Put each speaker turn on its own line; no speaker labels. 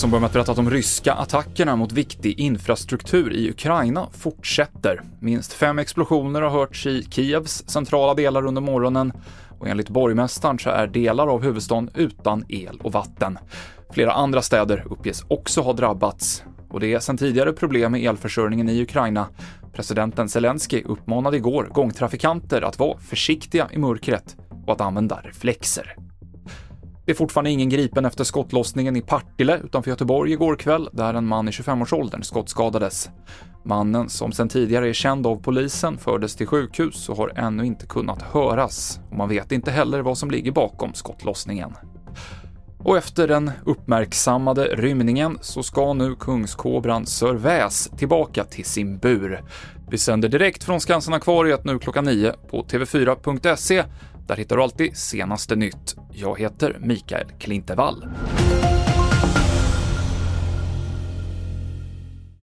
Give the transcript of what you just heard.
som börjar med att berätta att de ryska attackerna mot viktig infrastruktur i Ukraina fortsätter. Minst fem explosioner har hörts i Kievs centrala delar under morgonen och enligt borgmästaren så är delar av huvudstaden utan el och vatten. Flera andra städer uppges också ha drabbats och det är sedan tidigare problem med elförsörjningen i Ukraina. Presidenten Zelensky uppmanade igår gångtrafikanter att vara försiktiga i mörkret och att använda reflexer. Det är fortfarande ingen gripen efter skottlossningen i Partille utanför Göteborg igår kväll, där en man i 25-årsåldern skottskadades. Mannen, som sedan tidigare är känd av polisen, fördes till sjukhus och har ännu inte kunnat höras. Och man vet inte heller vad som ligger bakom skottlossningen. Och efter den uppmärksammade rymningen så ska nu kungskobran Sir Väs tillbaka till sin bur. Vi sänder direkt från Skansen-akvariet nu klockan 9 på tv4.se. Där hittar du alltid senaste nytt. Jag heter Mikael Klintevall.